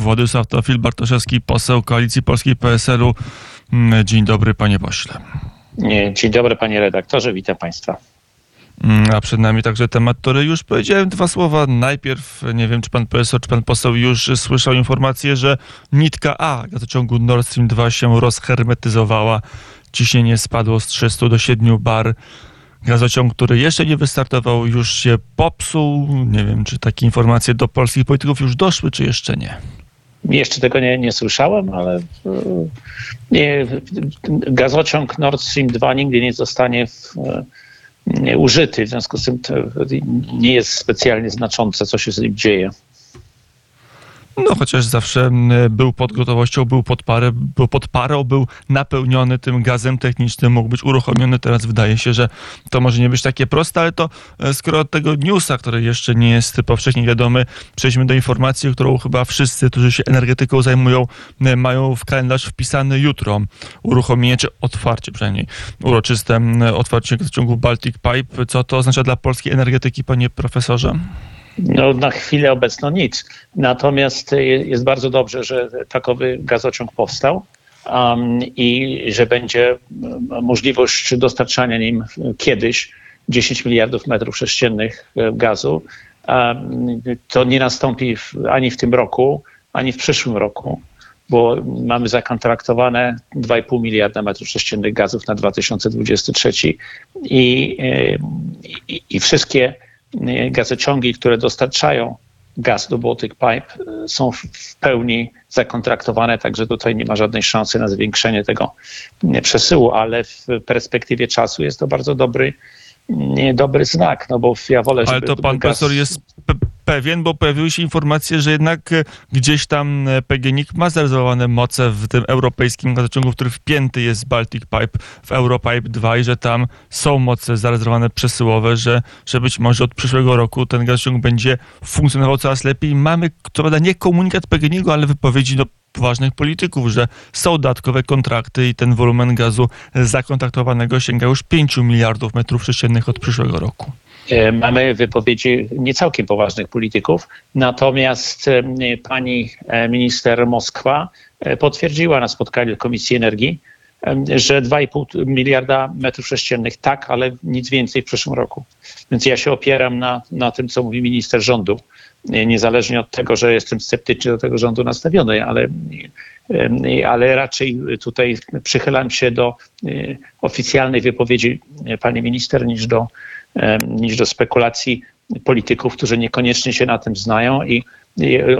Władysław Teofil Bartoszewski, poseł Koalicji Polskiej PSL-u. Mm, Dzień dobry, panie pośle. Dzień dobry panie redaktorze, witam państwa. Mm, A przed nami także temat, który już powiedziałem dwa słowa. Najpierw, nie wiem, czy pan profesor, czy pan poseł już słyszał informację, że nitka A gazociągu Nord Stream 2 się rozhermetyzowała. Ciśnienie spadło z 300 do 7 bar. Gazociąg, który jeszcze nie wystartował, już się popsuł. Nie wiem, czy takie informacje do polskich polityków już doszły, czy jeszcze nie. Jeszcze tego nie, nie słyszałem, ale e, nie, gazociąg Nord Stream 2 nigdy nie zostanie w, e, użyty. W związku z tym nie jest specjalnie znaczące, co się z nim dzieje. No chociaż zawsze był pod gotowością, był pod, parę, był pod parą, był napełniony tym gazem technicznym, mógł być uruchomiony. Teraz wydaje się, że to może nie być takie proste, ale to e, skoro od tego newsa, który jeszcze nie jest powszechnie wiadomy, przejdźmy do informacji, którą chyba wszyscy, którzy się energetyką zajmują, mają w kalendarz wpisany jutro. Uruchomienie, czy otwarcie przynajmniej, uroczyste otwarcie ciągu Baltic Pipe. Co to oznacza dla polskiej energetyki, panie profesorze? No, na chwilę obecną nic. Natomiast e, jest bardzo dobrze, że takowy gazociąg powstał um, i że będzie m, możliwość dostarczania nim kiedyś 10 miliardów metrów sześciennych e, gazu. Um, to nie nastąpi w, ani w tym roku, ani w przyszłym roku, bo mamy zakontraktowane 2,5 miliarda metrów sześciennych gazów na 2023 i, e, i, i wszystkie gazociągi, które dostarczają gaz do Baltic Pipe e, są w- pełni zakontraktowane, także tutaj nie ma żadnej szansy na zwiększenie tego e, przesyłu, ale w perspektywie czasu jest to bardzo dobry, nie, dobry znak, no bo ja wolę, Ale to pan gaz- profesor jest pewien, bo pojawiły się informacje, że jednak e, gdzieś tam e, PGNiG ma zarezerwowane moce w tym europejskim gazociągu, który wpięty jest Baltic Pipe w Europipe 2 i że tam są moce zarezerwowane przesyłowe, że, że być może od przyszłego roku ten gazociąg będzie funkcjonował coraz lepiej. Mamy, to prawda, nie komunikat PGNiG-u, ale wypowiedzi no, poważnych polityków, że są dodatkowe kontrakty i ten wolumen gazu zakontraktowanego sięga już 5 miliardów metrów sześciennych od przyszłego roku. E, Mamy wypowiedzi niecałkiem poważnych polityków, natomiast e, pani e, minister Moskwa potwierdziła na spotkaniu Komisji Energii, że 2,5 miliarda metrów sześciennych tak, ale nic więcej w przyszłym roku. Więc ja się opieram na, na tym, co mówi minister rządu, niezależnie od tego, że jestem sceptyczny do tego rządu nastawiony, ale, ale raczej tutaj przychylam się do oficjalnej wypowiedzi pani minister niż do niż do spekulacji polityków, którzy niekoniecznie się na tym znają i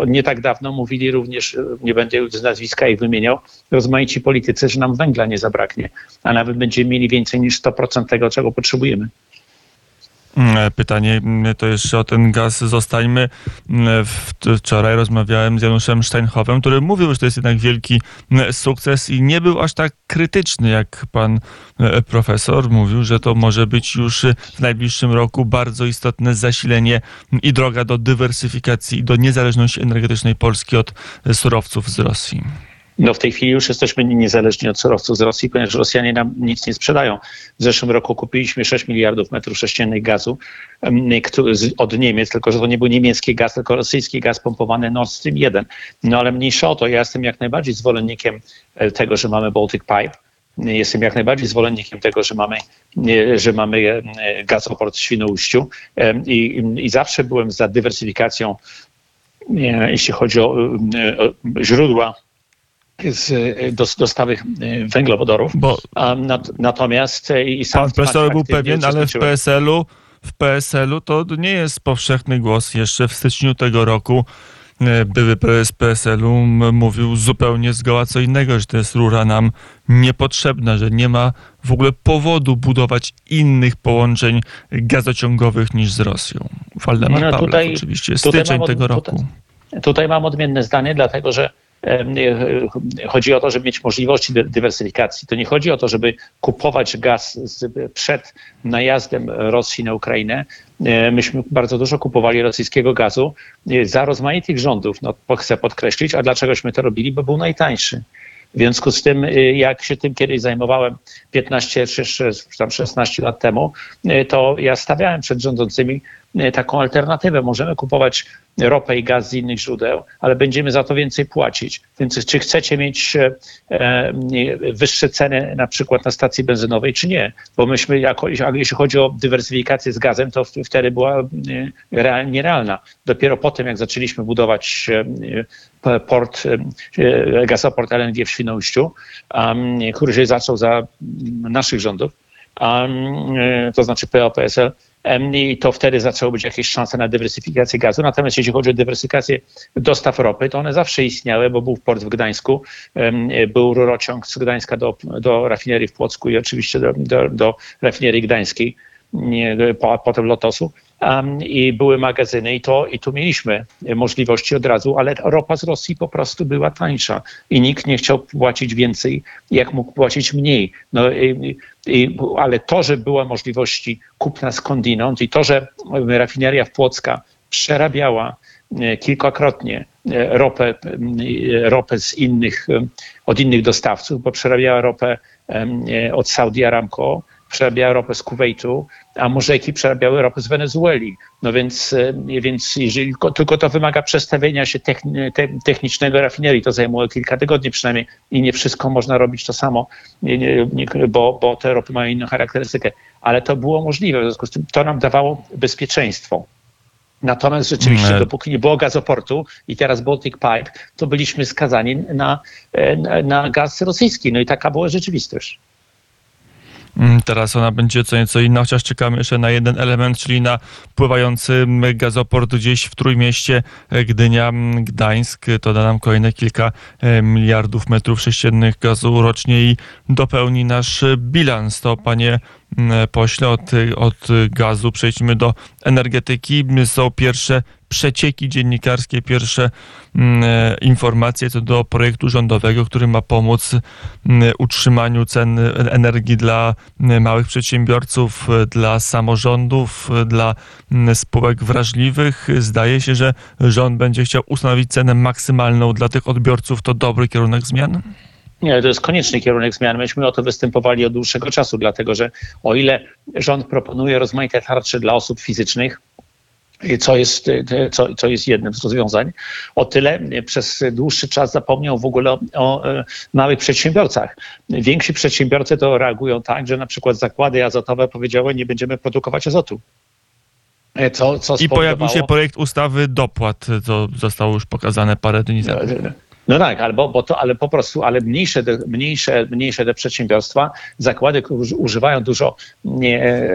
nie tak dawno mówili również, nie będę już nazwiska ich wymieniał, rozmaici politycy, że nam węgla nie zabraknie, a nawet będziemy mieli więcej niż 100% tego, czego potrzebujemy. Mm, Pytanie mm, to jeszcze o ten gaz zostańmy. Mm, t- Wczoraj rozmawiałem z Januszem Steinhofem, który mówił, że to jest jednak wielki mm, sukces i nie był aż tak krytyczny jak pan e, profesor. Mówił, że to może być już e, w najbliższym roku bardzo istotne zasilenie i droga do dywersyfikacji i do niezależności energetycznej Polski od e, surowców z Rosji. No w tej chwili już jesteśmy niezależni od surowców z Rosji, ponieważ Rosjanie nam nic nie sprzedają. W zeszłym roku kupiliśmy 6 miliardów metrów sześciennych gazu od Niemiec, tylko że to nie był niemiecki gaz, tylko rosyjski gaz pompowany Nord Stream 1. No ale mniejsza o to, ja jestem jak najbardziej zwolennikiem e, tego, że mamy Baltic Pipe. Jestem jak najbardziej zwolennikiem tego, że mamy, że mamy e, gazoport w Świnoujściu i, i zawsze byłem za dywersyfikacją, jeśli chodzi o, e, o źródła z dos- dostawy e, węglowodorów. Bo A nat- natomiast e, i sam Pan profesor był pewien, ale w. PSL-u, w PSL-u to nie jest powszechny głos. Jeszcze w styczniu tego roku e, były prezes PSL-u mówił zupełnie zgoła co innego, że to jest rura nam niepotrzebna, że nie ma w ogóle powodu budować innych połączeń gazociągowych niż z Rosją. Waldemar No, Pawlak tutaj- oczywiście, tutaj styczeń mam tego tutaj- roku. Tutaj mam odmienne zdanie, dlatego że chodzi o to, żeby mieć możliwości dy- dywersyfikacji. To nie chodzi o to, żeby kupować gaz przed najazdem Rosji na Ukrainę. E, Myśmy bardzo dużo kupowali rosyjskiego gazu e, za rozmaitych rządów, no, chcę podkreślić. A dlaczegośmy to robili? Bo był najtańszy. W związku z tym, jak się tym kiedyś zajmowałem 15 czy tam 16 lat temu, to ja stawiałem przed rządzącymi taką alternatywę. Możemy kupować ropę i gaz z innych źródeł, ale będziemy za to więcej płacić. Więc czy chcecie mieć e, wyższe ceny na przykład na stacji benzynowej, czy nie? Bo myśmy, jako, jeśli chodzi o dywersyfikację z gazem, to wtedy była e, nierealna. Dopiero potem, jak zaczęliśmy budować e, port, gazoport LNG w Świnoujściu, który się zaczął za naszych rządów, to znaczy PO-PSL, i to wtedy zaczęły być jakieś szanse na dywersyfikację gazu. Natomiast jeśli chodzi o dywersyfikację dostaw ropy, to one zawsze istniały, bo był port w Gdańsku, był rurociąg z Gdańska do, do rafinerii w Płocku i oczywiście do, do, do rafinerii gdańskiej, potem Lotosu i były magazyny i to i tu mieliśmy możliwości od razu, ale ropa z Rosji po prostu była tańsza i nikt nie chciał płacić więcej, jak mógł płacić mniej. No, i, i, ale to, że była możliwości kupna skądinąd i to, że rafineria w Płocka przerabiała e, kilkakrotnie e, ropę, e, ropę z innych, od innych dostawców, bo przerabiała ropę od Saudi Aramco, przerabiała ropę z Kuwejtu, a murzejki przerabiały ropę z Wenezueli. No więc, e, więc jeżeli, tylko to wymaga przestawienia się technicznego rafinerii, to zajmuje kilka tygodni przynajmniej i nie wszystko można robić to samo, bo, bo te ropy mają inną charakterystykę. Ale to było możliwe, w związku z tym to nam dawało bezpieczeństwo. Natomiast rzeczywiście, dopóki nie było gazoportu i teraz Baltic Pipe, to byliśmy skazani na, e, na, na gaz rosyjski. No i taka była rzeczywistość. Mm, teraz ona będzie co nieco inna, chociaż czekamy jeszcze na jeden element, czyli na pływający gazoport gdzieś w Trójmieście e, Gdynia-Gdańsk. To da nam kolejne kilka e, miliardów metrów sześciennych gazu rocznie i dopełni nasz bilans. To panie pośle od, od gazu przejdźmy do energetyki. Są pierwsze przecieki dziennikarskie, pierwsze mm, informacje co do projektu rządowego, który ma pomóc mm, utrzymaniu cen energii dla mm, małych przedsiębiorców, dla samorządów, dla spółek wrażliwych. Zdaje się, że rząd będzie chciał ustanowić cenę maksymalną dla tych odbiorców. To dobry kierunek zmian? Nie, to jest konieczny kierunek zmian. Myśmy o to występowali od dłuższego czasu, dlatego że o ile rząd proponuje rozmaite tarcze dla osób fizycznych, co jest, co, co jest jednym z rozwiązań. O tyle przez dłuższy czas zapomniał w ogóle o, o e, małych przedsiębiorcach. Więksi przedsiębiorcy to reagują tak, że na przykład zakłady azotowe powiedziały, nie będziemy produkować azotu. E, co, co I pojawił się projekt ustawy dopłat, co zostało już pokazane parę dni temu. No tak, albo, bo to, ale po prostu, ale mniejsze, mniejsze, mniejsze te przedsiębiorstwa, zakłady, które używają dużo, nie,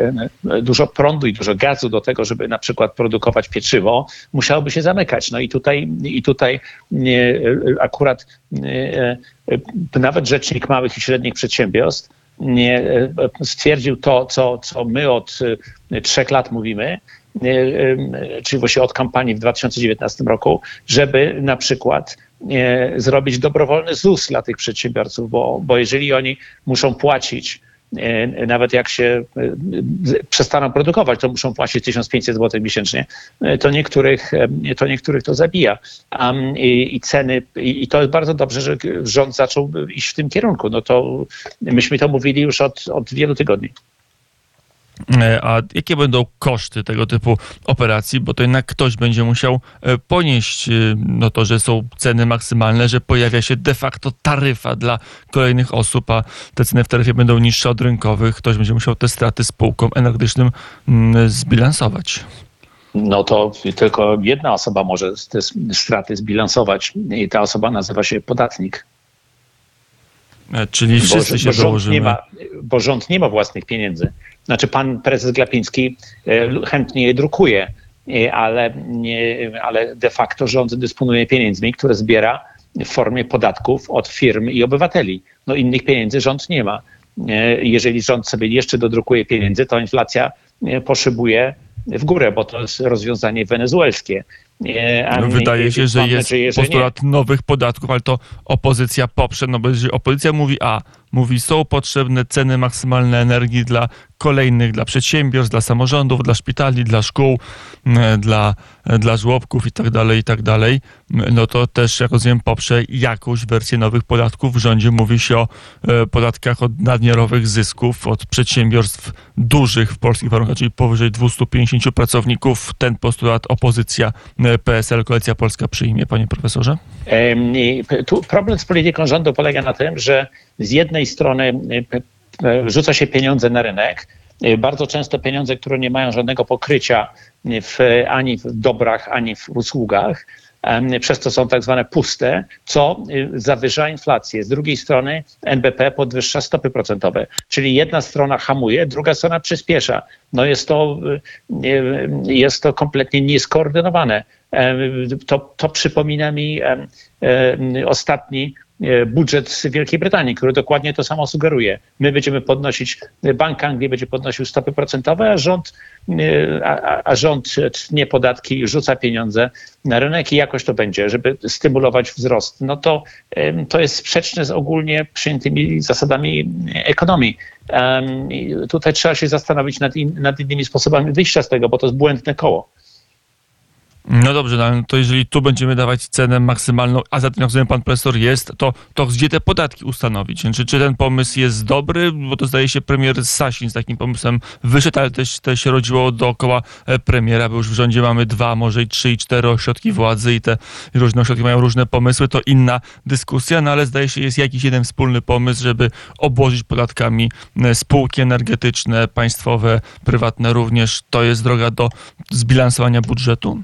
dużo prądu i dużo gazu do tego, żeby na przykład produkować pieczywo, musiałoby się zamykać. No i tutaj, i tutaj nie, akurat nie, nawet Rzecznik Małych i Średnich Przedsiębiorstw nie, stwierdził to, co, co my od trzech lat mówimy, czyli właśnie od kampanii w 2019 roku, żeby na przykład zrobić dobrowolny ZUS dla tych przedsiębiorców, bo, bo jeżeli oni muszą płacić, e, nawet jak się e, przestaną produkować, to muszą płacić 1500 zł miesięcznie, e, to niektórych to, niektórych to zabija. I, i ceny, i, i to jest bardzo dobrze, że rząd zaczął iść w tym kierunku. No to myśmy to mówili już od, od wielu tygodni. E, a jakie będą koszty tego typu operacji? Bo to jednak ktoś będzie musiał e, ponieść e, no to, że są ceny maksymalne, że pojawia się de facto taryfa dla kolejnych osób, a te ceny w taryfie będą niższe od rynkowych. Ktoś będzie musiał te straty spółkom energetycznym mm, zbilansować. No to tylko jedna osoba może te straty zbilansować i ta osoba nazywa się podatnik. Czyli wszyscy bo, się bo rząd, nie ma, bo rząd nie ma własnych pieniędzy. Znaczy pan prezes Glapiński e, chętnie je drukuje, e, ale, ale de facto rząd dysponuje pieniędzmi, które zbiera w formie podatków od firm i obywateli. No innych pieniędzy rząd nie ma. E, jeżeli rząd sobie jeszcze dodrukuje pieniędzy, to inflacja poszybuje w górę, bo to jest rozwiązanie wenezuelskie. No, wydaje się, że jest nadzieję, że postulat nie. nowych podatków, ale to opozycja poprze, no bo jeżeli opozycja mówi A, mówi, są potrzebne ceny maksymalne energii dla kolejnych, dla przedsiębiorstw, dla samorządów, dla szpitali, dla szkół, e, dla, e, dla żłobków i tak dalej, i tak no to też, jak rozumiem, poprze jakąś wersję nowych podatków. W rządzie mówi się o e, podatkach od nadmiarowych zysków, od przedsiębiorstw dużych w polskich warunkach, czyli powyżej 250 pracowników. Ten postulat opozycja PSL, Koalicja Polska przyjmie, panie profesorze? Tu problem z polityką rządu polega na tym, że z jednej strony rzuca się pieniądze na rynek, bardzo często pieniądze, które nie mają żadnego pokrycia w, ani w dobrach, ani w usługach, przez to są tak zwane puste, co y, zawyża inflację. Z drugiej strony NBP podwyższa stopy procentowe, czyli jedna strona hamuje, druga strona przyspiesza. No jest to, y, jest to kompletnie nieskoordynowane. To, to przypomina mi ostatni E, budżet Wielkiej Brytanii, który dokładnie to samo sugeruje. My będziemy podnosić, Bank Anglii będzie podnosił stopy procentowe, a rząd, e, a, a rząd tnie podatki rzuca pieniądze na rynek i jakoś to będzie, żeby stymulować wzrost. No to, to jest sprzeczne z ogólnie przyjętymi zasadami ekonomii. I tutaj trzeba się zastanowić nad, in, nad innymi sposobami wyjścia z tego, bo to jest błędne koło. No dobrze, no, to jeżeli tu będziemy dawać cenę maksymalną, a za tym, jak rozumiem, pan profesor jest, to, to gdzie te podatki ustanowić? Czy, czy ten pomysł jest dobry? Bo to zdaje się premier Sasin z takim pomysłem wyszedł, ale też, też się rodziło dookoła e, premiera, bo już w rządzie mamy dwa, może i trzy i cztery ośrodki władzy i te różne ośrodki mają różne pomysły, to inna dyskusja, no ale zdaje się jest jakiś jeden wspólny pomysł, żeby obłożyć podatkami e, spółki energetyczne, państwowe, prywatne również. To jest droga do zbilansowania budżetu?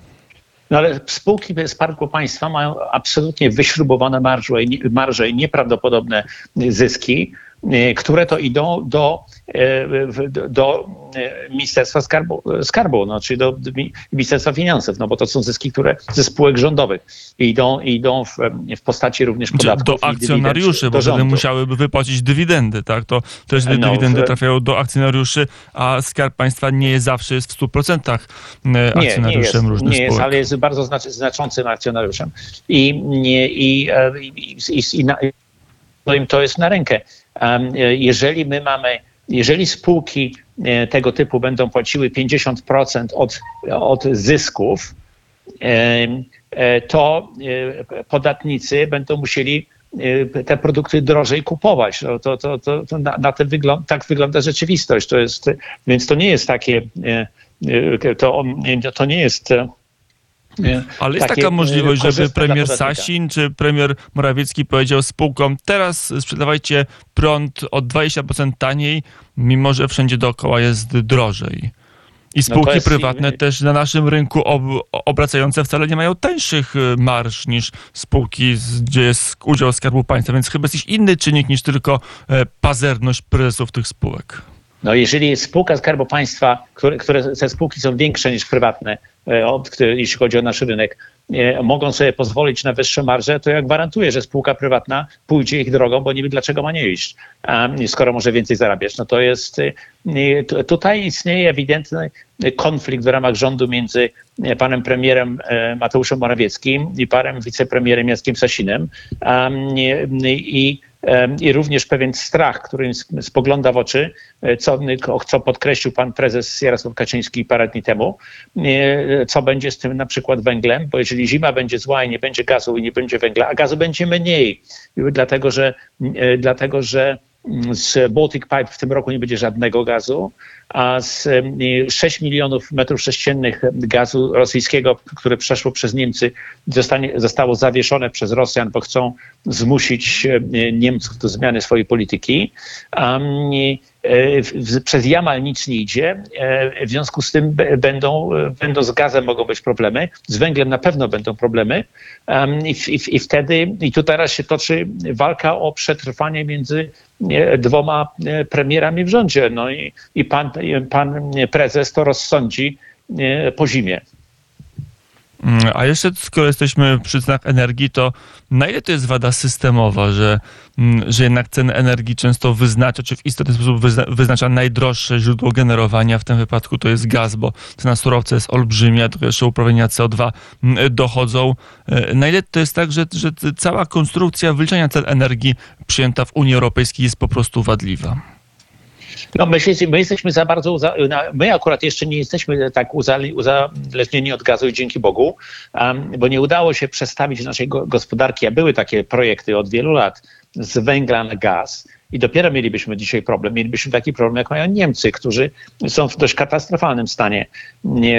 No ale spółki Skarbu Państwa mają absolutnie wyśrubowane marże, marże i nieprawdopodobne zyski, y, które to idą do do e, Ministerstwa Skarbu, Skarbu no, czyli do Ministerstwa Finansów, no bo to są zyski, które ze spółek rządowych idą, idą w, w postaci również podatków. Do akcjonariuszy, bo wtedy musiałyby wypłacić dywidendy, tak? To też no, dywidendy w... trafiają do akcjonariuszy, a Skarb Państwa nie jest zawsze jest w 100% e, akcjonariuszem nie, nie jest, różnych nie spółek. jest, ale jest bardzo znaczącym akcjonariuszem. I, i, i, i, i, i, i to jest na rękę. Jeżeli my mamy jeżeli spółki e, tego typu będą płaciły 50% od, od zysków, e, e, to podatnicy będą musieli te produkty drożej kupować. No to, to, to, to na, na wygląd, tak wygląda rzeczywistość. To jest, więc to nie jest takie, to, to nie jest ale jest taka możliwość, żeby premier Sasin czy premier Morawiecki powiedział spółkom, teraz sprzedawajcie prąd o 20% taniej, mimo że wszędzie dookoła jest drożej. I no spółki no jest... prywatne też na naszym rynku ob obracające wcale nie mają tańszych y, marsz niż spółki, gdzie jest udział Skarbu Państwa, więc chyba jest jakiś inny czynnik niż tylko e, pazerność prezesów tych spółek. No jeżeli spółka Skarbu Państwa, które, które te spółki są większe niż prywatne, e, jeśli chodzi o nasz rynek, e, mogą sobie pozwolić na wyższe marże, to ja gwarantuję, że spółka prywatna pójdzie ich drogą, bo niby dlaczego ma nie iść, skoro może więcej zarabiać. No to jest, e, tutaj istnieje ewidentny konflikt w ramach rządu między panem premierem Mateuszem Morawieckim i panem wicepremierem Jackiem Sasinem. I i również pewien strach, który spogląda w oczy, e, co, co podkreślił pan prezes Jarosław Kaczyński parę dni temu, e, co będzie z tym na przykład węglem, bo jeżeli zima będzie zła i nie będzie gazu i nie będzie węgla, a gazu będzie mniej, dlatego że, e, dlatego, że z Baltic Pipe w tym roku nie będzie żadnego gazu, a z 6 milionów metrów sześciennych gazu rosyjskiego, które przeszło przez Niemcy, zostanie, zostało zawieszone przez Rosjan, bo chcą zmusić Niemców do zmiany swojej polityki. E, przez Jamal nic nie idzie. E, w związku z tym będą, będą z gazem mogą być problemy, z węglem na pewno będą problemy. I, i, i wtedy, i tu teraz się toczy walka o przetrwanie między dwoma e, premierami w rządzie. No i, i pan, pan prezes to rozsądzi po zimie. Mm, a jeszcze, skoro jesteśmy przy cenach energii, to na ile to jest wada systemowa, że, mm, że jednak ceny energii często wyznacza, czy w istotny sposób wyzna, wyznacza najdroższe źródło generowania, w tym wypadku to jest gaz, bo cena surowca jest olbrzymia, to jeszcze uprawnienia CO2 mm, dochodzą. E, na ile to jest tak, że, że cała konstrukcja wyliczania cen energii przyjęta w Unii Europejskiej jest po prostu wadliwa? No my, my jesteśmy za bardzo, my akurat jeszcze nie jesteśmy tak uzależnieni od gazu i dzięki Bogu, bo nie udało się przestawić naszej gospodarki, a były takie projekty od wielu lat, z węgla na gaz. I dopiero mielibyśmy dzisiaj problem. Mielibyśmy taki problem, jak mają Niemcy, którzy są w dość katastrofalnym stanie,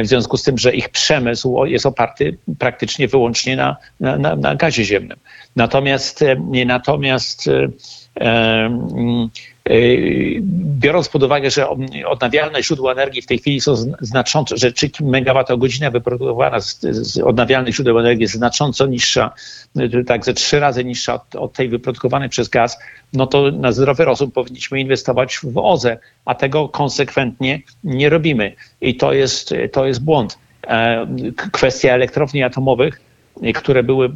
w związku z tym, że ich przemysł jest oparty praktycznie wyłącznie na, na, na gazie ziemnym. Natomiast, natomiast biorąc pod uwagę, że odnawialne źródła energii w tej chwili są znacząco, że 3 MWh wyprodukowana z, z odnawialnych źródeł energii jest znacząco niższa, tak ze trzy razy niższa od, od, tej wyprodukowanej przez gaz, no to na zdrowy rozum powinniśmy inwestować w OZE, a tego konsekwentnie nie robimy. I to jest, to jest błąd. E, kwestia elektrowni atomowych, które były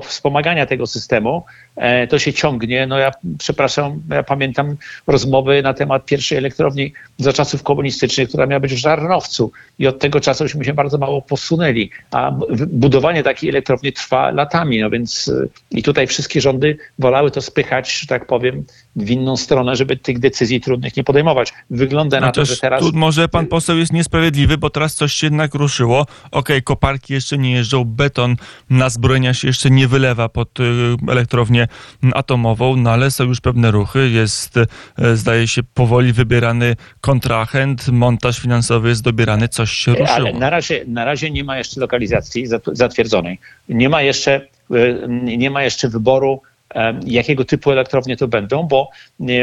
wspomagania tego systemu, e, to się ciągnie. No ja przepraszam, ja pamiętam rozmowy na temat pierwszej elektrowni za czasów komunistycznych, która miała być w Żarnowcu i od tego czasu się bardzo mało posunęli, a budowanie takiej elektrowni trwa latami, no więc e, i tutaj wszystkie rządy wolały to spychać, że tak powiem, w inną stronę, żeby tych decyzji trudnych nie podejmować. Wygląda na to, że teraz... Tu może pan poseł jest niesprawiedliwy, bo teraz coś się jednak ruszyło. Okej, okay, koparki jeszcze nie jeżdżą, beton na zbrojenia się jeszcze nie wylewa pod y, elektrownię atomową, no ale są już pewne ruchy. Jest, y, zdaje się, powoli wybierany kontrahent, montaż finansowy jest dobierany, coś się ruszyło. Ale na razie, na razie nie ma jeszcze lokalizacji zatwierdzonej. Nie ma jeszcze, y, nie ma jeszcze wyboru jakiego typu elektrownie to będą, bo,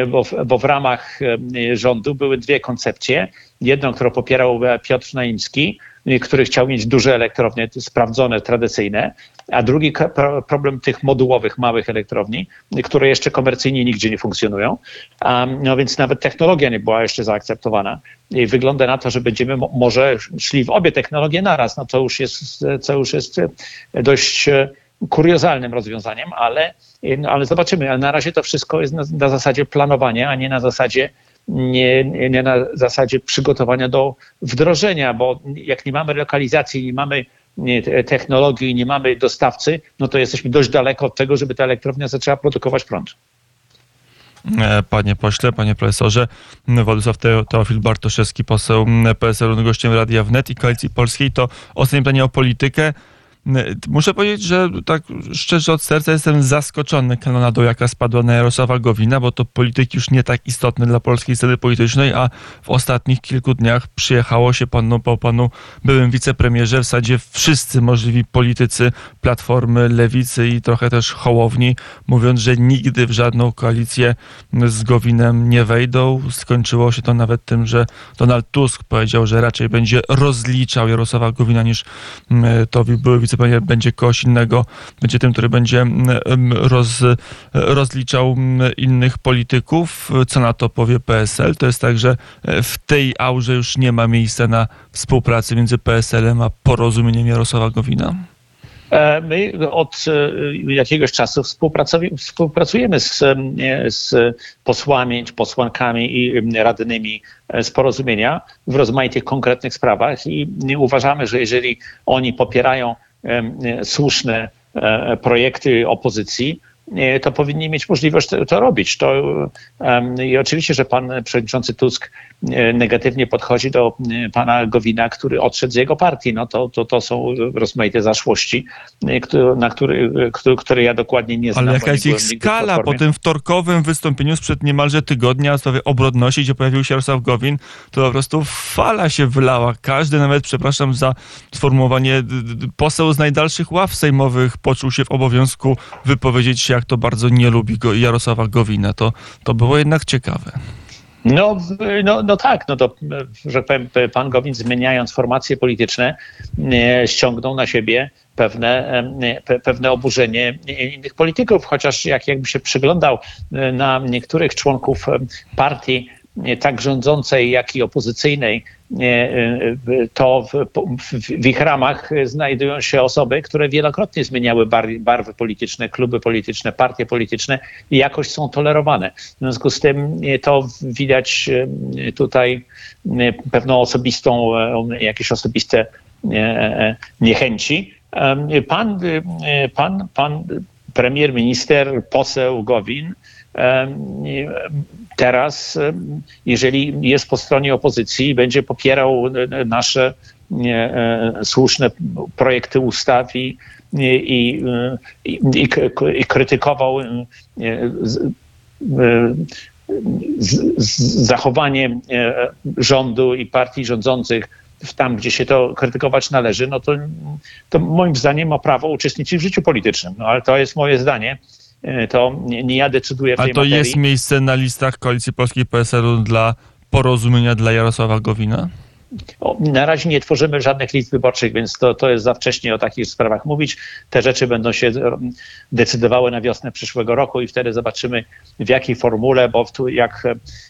bo, bo w ramach rządu były dwie koncepcje. Jedną, którą popierał Piotr Naimski, który chciał mieć duże elektrownie sprawdzone, tradycyjne, a drugi problem tych modułowych, małych elektrowni, które jeszcze komercyjnie nigdzie nie funkcjonują. No więc nawet technologia nie była jeszcze zaakceptowana. I wygląda na to, że będziemy może szli w obie technologie naraz. No to już jest, to już jest dość kuriozalnym rozwiązaniem, ale, ale zobaczymy. Ale na razie to wszystko jest na, na zasadzie planowania, a nie na zasadzie nie, nie na zasadzie przygotowania do wdrożenia, bo jak nie mamy lokalizacji, nie mamy technologii, nie mamy dostawcy, no to jesteśmy dość daleko od tego, żeby ta elektrownia zaczęła produkować prąd. E, panie pośle, panie profesorze, Władysław Teofil Bartoszewski, poseł PSL-u, gościem Radia Wnet i Koalicji Polskiej, to ostatnie pytanie o politykę. Muszę powiedzieć, że tak szczerze od serca jestem zaskoczony kanonadą, jaka spadła na Jarosława Gowina, bo to polityk już nie tak istotny dla polskiej sceny politycznej, a w ostatnich kilku dniach przyjechało się panu, po panu byłym wicepremierze w zasadzie wszyscy możliwi politycy Platformy, Lewicy i trochę też Hołowni, mówiąc, że nigdy w żadną koalicję z Gowinem nie wejdą. Skończyło się to nawet tym, że Donald Tusk powiedział, że raczej będzie rozliczał Jarosława Gowina niż to były wicepremier będzie kogoś innego, będzie tym, który będzie mm, roz, rozliczał mm, innych polityków. Co na to powie PSL? To jest tak, że e, w tej aurze już nie ma miejsca na współpracę między PSL-em a porozumieniem Jarosława Gowina? E, my od e, jakiegoś czasu współpracujemy z, z posłami, posłankami i radnymi z porozumienia w rozmaitych konkretnych sprawach i uważamy, że jeżeli oni popierają słuszne e, projekty opozycji, to powinni mieć możliwość to, robić. To, I oczywiście, że pan przewodniczący Tusk e, negatywnie podchodzi do e, pana Gowina, który odszedł z jego partii. No to, to, to są rozmaite zaszłości, na który, które ja dokładnie nie znam. Ale jaka jest ich skala po tym wtorkowym wystąpieniu sprzed niemalże tygodnia w sprawie obrodności, gdzie pojawił się Jarosław Gowin, to po prostu fala się wylała. Każdy nawet, przepraszam za sformułowanie, poseł z najdalszych ław sejmowych poczuł się w obowiązku wypowiedzieć się jak to bardzo nie lubi go Jarosława Gowina. To, to było jednak ciekawe. No, no, no tak, no to, że powiem, pan Gowin zmieniając formacje polityczne ściągnął na siebie pewne, pewne oburzenie innych polityków, chociaż jak jakby się przyglądał na niektórych członków partii tak rządzącej, jak i opozycyjnej, nie, y, to w, w, ich ramach znajdują się osoby, które wielokrotnie zmieniały bar, barwy polityczne, kluby polityczne, partie polityczne i jakoś są tolerowane. W związku z tym nie, to widać y, tutaj pewną osobistą, jakieś osobiste nie, niechęci. Pan, y, pan, pan premier, minister, poseł Gowin teraz, jeżeli jest po stronie opozycji i będzie popierał e, nasze nie, e, słuszne projekty ustaw i, i, i, i, i krytykował e, zachowanie rządu i partii rządzących tam, gdzie się to krytykować należy, no to, to moim zdaniem ma prawo uczestniczyć w życiu politycznym. No ale to jest moje zdanie. To nie, nie ja decyduję w A tej to materii. jest miejsce na listach Koalicji Polskiej PSL-u dla porozumienia dla Jarosława Gowina? Na razie nie tworzymy żadnych list wyborczych, więc to, to jest za wcześnie o takich sprawach mówić. Te rzeczy będą się decydowały na wiosnę przyszłego roku i wtedy zobaczymy w jakiej formule, bo tu jak,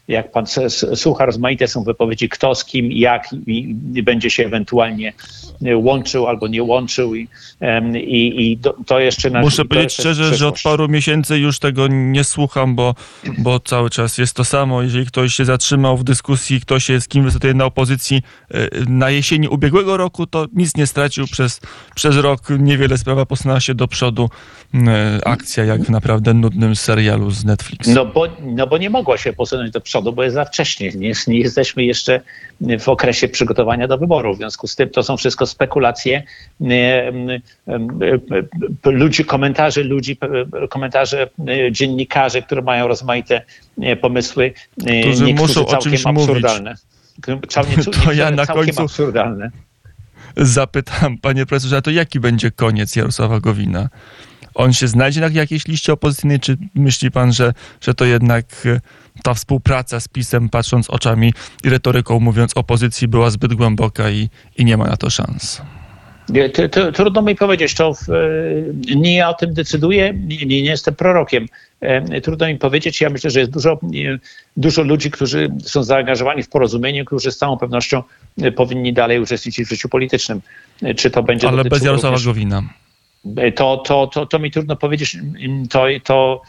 jak pan s- s- słucha, rozmaite są wypowiedzi kto z kim, jak i, i będzie się ewentualnie łączył albo nie łączył i, i, i to jeszcze na Muszę powiedzieć szczerze, że od paru miesięcy już tego nie słucham, bo, bo cały czas jest to samo. Jeżeli ktoś się zatrzymał w dyskusji, ktoś się z kim występuje na opozycji e, na jesieni ubiegłego roku, to nic nie stracił przez, przez rok. Niewiele sprawa posunęła się do przodu. E, Akcja jak w naprawdę nudnym serialu z Netflix. No bo, no bo nie mogła się posunąć do przodu, bo jest za wcześnie. Nie, nie jesteśmy jeszcze w okresie przygotowania do wyborów. W związku z tym to są wszystko spekulacje ludzi, komentarzy ludzi, e, komentarze dziennikarzy, które mają rozmaite pomysły. Którzy niektórzy muszą całkiem czymś mówić. To ja na końcu- absurdalne. Zapytam, panie profesorze, a to jaki będzie koniec Jarosława Gowina? On się znajdzie na jakiejś liście opozycyjnej, czy myśli pan, że, że to jednak e, ta współpraca z PiSem, patrząc oczami i retoryką, mówiąc opozycji, była zbyt głęboka i, i nie ma na to szans? To, trudno mi powiedzieć, to e, nie ja o tym decyduję, nie, nie, jestem prorokiem. E, Trudno mi powiedzieć, ja myślę, że jest dużo, e, dużo ludzi, którzy są zaangażowani w porozumieniu, którzy z całą pewnością e, powinni dalej uczestniczyć w życiu politycznym. E, Czy to będzie Ale bez Jarosława również- Gowina. to, to, to, to mi trudno powiedzieć. To, to,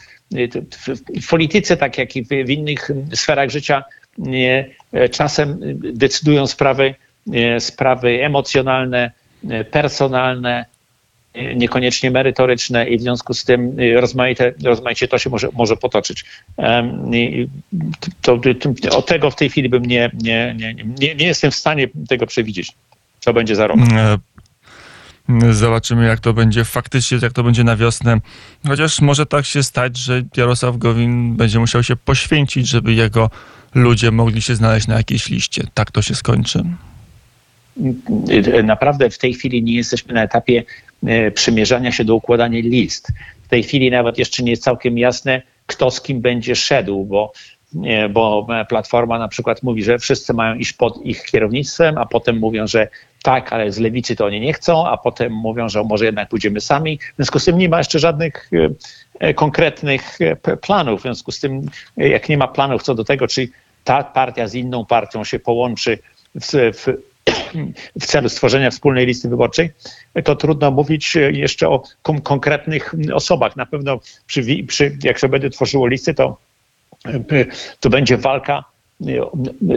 w, polityce, tak jak i w, innych sferach życia, czasem decydują sprawy, sprawy emocjonalne, personalne, nie, niekoniecznie merytoryczne i w związku z tym rozmaite, rozmaicie to się może, może potoczyć. To, od tego w tej chwili bym nie, nie, nie, nie, nie jestem w stanie tego przewidzieć, co będzie za rok. E, Zobaczymy, jak to będzie faktycznie, jak to będzie na wiosnę. Chociaż może tak się stać, że Jarosław Gowin będzie musiał się poświęcić, żeby jego ludzie mogli się znaleźć na jakiejś liście. Tak to się skończy. Naprawdę w tej chwili nie jesteśmy na etapie e, przymierzania się do układania list. W tej chwili nawet jeszcze nie jest całkiem jasne, kto z kim będzie szedł, bo, nie, bo Platforma na przykład mówi, że wszyscy mają iść pod ich kierownictwem, a potem mówią, że tak, ale z lewicy to oni nie chcą, a potem mówią, że może jednak pójdziemy sami. W związku z tym nie ma jeszcze żadnych e, e, konkretnych e, planów. W związku z tym, e, jak nie ma planów co do tego, czy ta partia z inną partią się połączy w, w, w celu stworzenia wspólnej listy wyborczej, to trudno mówić jeszcze o kon- konkretnych osobach. Na pewno przy, przy, jak się będzie tworzyło listy, to, to będzie walka e,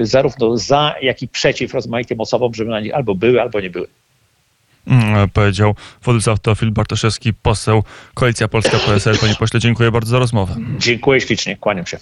zarówno za, jak i przeciw rozmaitym osobom, żeby na nich albo były, albo nie były. Mm, Powiedział Władysław Teofil Bartoszewski, poseł Koalicja Polska PSL. Panie pośle, dziękuję bardzo za rozmowę. Dziękuję ślicznie, kłaniam się.